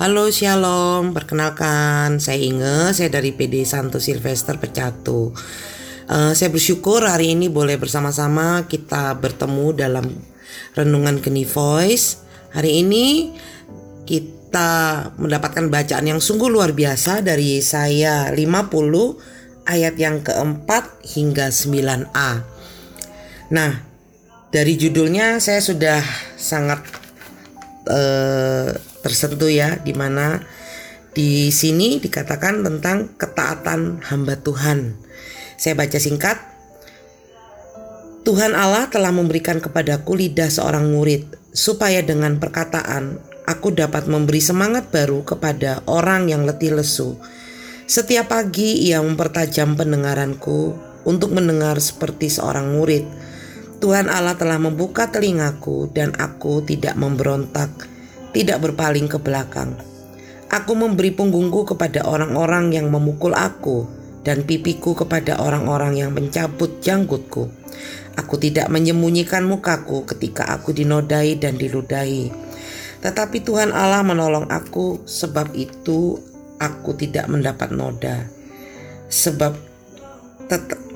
Halo Shalom, perkenalkan saya Inge, saya dari PD Santo Silvester Pecatu. Uh, saya bersyukur hari ini boleh bersama-sama kita bertemu dalam renungan Geni Voice. Hari ini kita mendapatkan bacaan yang sungguh luar biasa dari saya 50 ayat yang keempat hingga 9a. Nah, dari judulnya saya sudah sangat uh, tersentuh ya di mana di sini dikatakan tentang ketaatan hamba Tuhan. Saya baca singkat. Tuhan Allah telah memberikan kepadaku lidah seorang murid supaya dengan perkataan aku dapat memberi semangat baru kepada orang yang letih lesu. Setiap pagi ia mempertajam pendengaranku untuk mendengar seperti seorang murid. Tuhan Allah telah membuka telingaku dan aku tidak memberontak tidak berpaling ke belakang. Aku memberi punggungku kepada orang-orang yang memukul aku dan pipiku kepada orang-orang yang mencabut janggutku. Aku tidak menyembunyikan mukaku ketika aku dinodai dan diludahi. Tetapi Tuhan Allah menolong aku sebab itu aku tidak mendapat noda. Sebab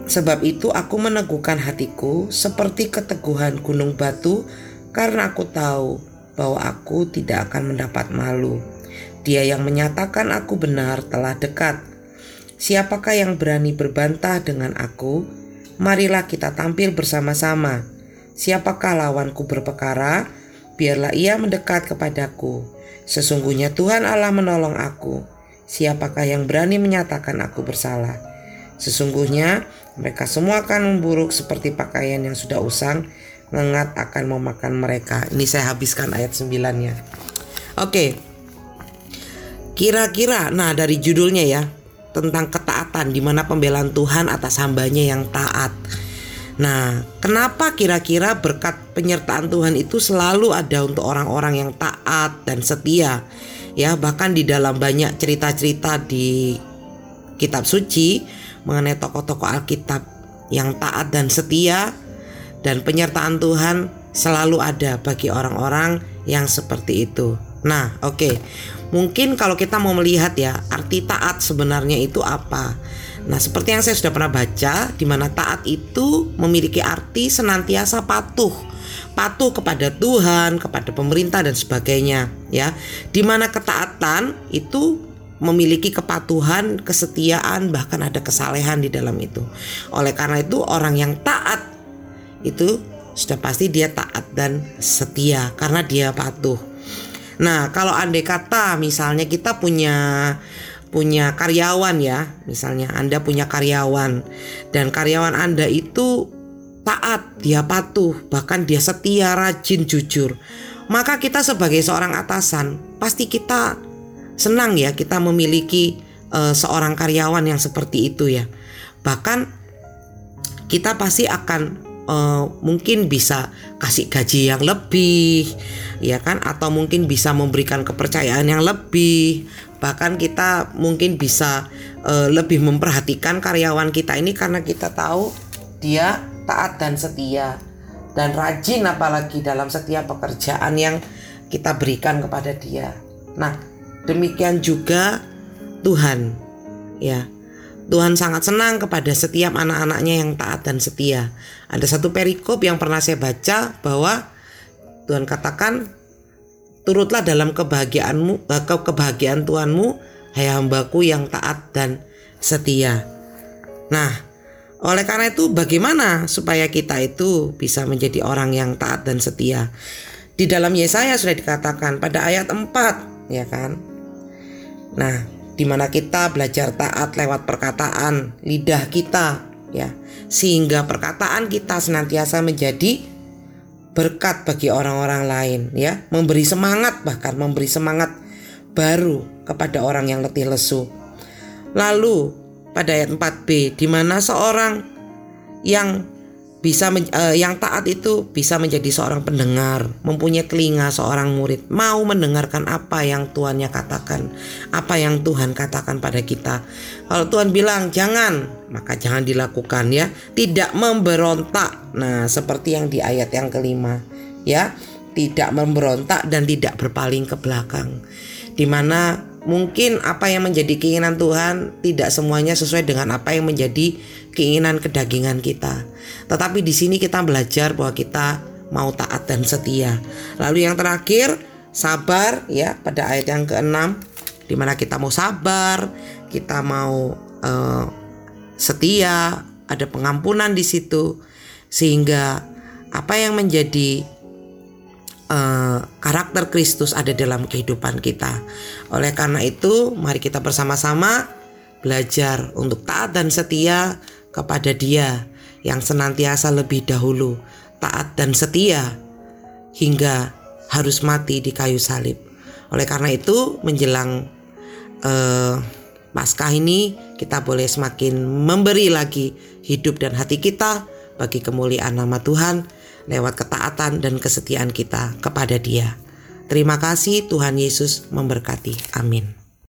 sebab itu aku meneguhkan hatiku seperti keteguhan gunung batu karena aku tahu bahwa aku tidak akan mendapat malu. Dia yang menyatakan aku benar telah dekat. Siapakah yang berani berbantah dengan aku? Marilah kita tampil bersama-sama. Siapakah lawanku berpekara? Biarlah ia mendekat kepadaku. Sesungguhnya Tuhan Allah menolong aku. Siapakah yang berani menyatakan aku bersalah? Sesungguhnya mereka semua akan memburuk seperti pakaian yang sudah usang ngengat akan memakan mereka. Ini saya habiskan ayat 9-nya. Oke. Kira-kira nah dari judulnya ya tentang ketaatan di mana pembelaan Tuhan atas hambanya yang taat. Nah, kenapa kira-kira berkat penyertaan Tuhan itu selalu ada untuk orang-orang yang taat dan setia? Ya, bahkan di dalam banyak cerita-cerita di kitab suci mengenai tokoh-tokoh Alkitab yang taat dan setia dan penyertaan Tuhan selalu ada bagi orang-orang yang seperti itu. Nah, oke. Okay. Mungkin kalau kita mau melihat ya, arti taat sebenarnya itu apa? Nah, seperti yang saya sudah pernah baca, di mana taat itu memiliki arti senantiasa patuh, patuh kepada Tuhan, kepada pemerintah dan sebagainya, ya. Di mana ketaatan itu memiliki kepatuhan, kesetiaan, bahkan ada kesalehan di dalam itu. Oleh karena itu, orang yang taat itu sudah pasti dia taat dan setia karena dia patuh. Nah, kalau andai kata misalnya kita punya punya karyawan ya, misalnya Anda punya karyawan dan karyawan Anda itu taat, dia patuh, bahkan dia setia, rajin, jujur. Maka kita sebagai seorang atasan pasti kita senang ya kita memiliki uh, seorang karyawan yang seperti itu ya. Bahkan kita pasti akan uh, mungkin bisa kasih gaji yang lebih ya kan? Atau mungkin bisa memberikan kepercayaan yang lebih. Bahkan kita mungkin bisa uh, lebih memperhatikan karyawan kita ini karena kita tahu dia taat dan setia dan rajin apalagi dalam setiap pekerjaan yang kita berikan kepada dia. Nah, demikian juga Tuhan ya Tuhan sangat senang kepada setiap anak-anaknya yang taat dan setia. Ada satu perikop yang pernah saya baca bahwa Tuhan katakan, turutlah dalam kebahagiaanmu, eh, kebahagiaan Tuhanmu, hai hambaku yang taat dan setia. Nah, oleh karena itu bagaimana supaya kita itu bisa menjadi orang yang taat dan setia? Di dalam Yesaya sudah dikatakan pada ayat 4, ya kan? Nah, di mana kita belajar taat lewat perkataan lidah kita ya. Sehingga perkataan kita senantiasa menjadi berkat bagi orang-orang lain ya. Memberi semangat bahkan memberi semangat baru kepada orang yang letih lesu. Lalu pada ayat 4b di mana seorang yang bisa uh, yang taat itu bisa menjadi seorang pendengar, mempunyai telinga seorang murid, mau mendengarkan apa yang Tuhannya katakan, apa yang Tuhan katakan pada kita. Kalau Tuhan bilang jangan, maka jangan dilakukan ya. Tidak memberontak. Nah, seperti yang di ayat yang kelima, ya. tidak memberontak dan tidak berpaling ke belakang. Di mana mungkin apa yang menjadi keinginan Tuhan tidak semuanya sesuai dengan apa yang menjadi keinginan kedagingan kita. Tetapi di sini kita belajar bahwa kita mau taat dan setia. Lalu yang terakhir, sabar ya pada ayat yang keenam di mana kita mau sabar, kita mau uh, setia, ada pengampunan di situ sehingga apa yang menjadi uh, karakter Kristus ada dalam kehidupan kita. Oleh karena itu, mari kita bersama-sama belajar untuk taat dan setia kepada Dia yang senantiasa lebih dahulu taat dan setia hingga harus mati di kayu salib. Oleh karena itu, menjelang uh, Paskah ini kita boleh semakin memberi lagi hidup dan hati kita bagi kemuliaan nama Tuhan lewat ketaatan dan kesetiaan kita kepada Dia. Terima kasih Tuhan Yesus memberkati. Amin.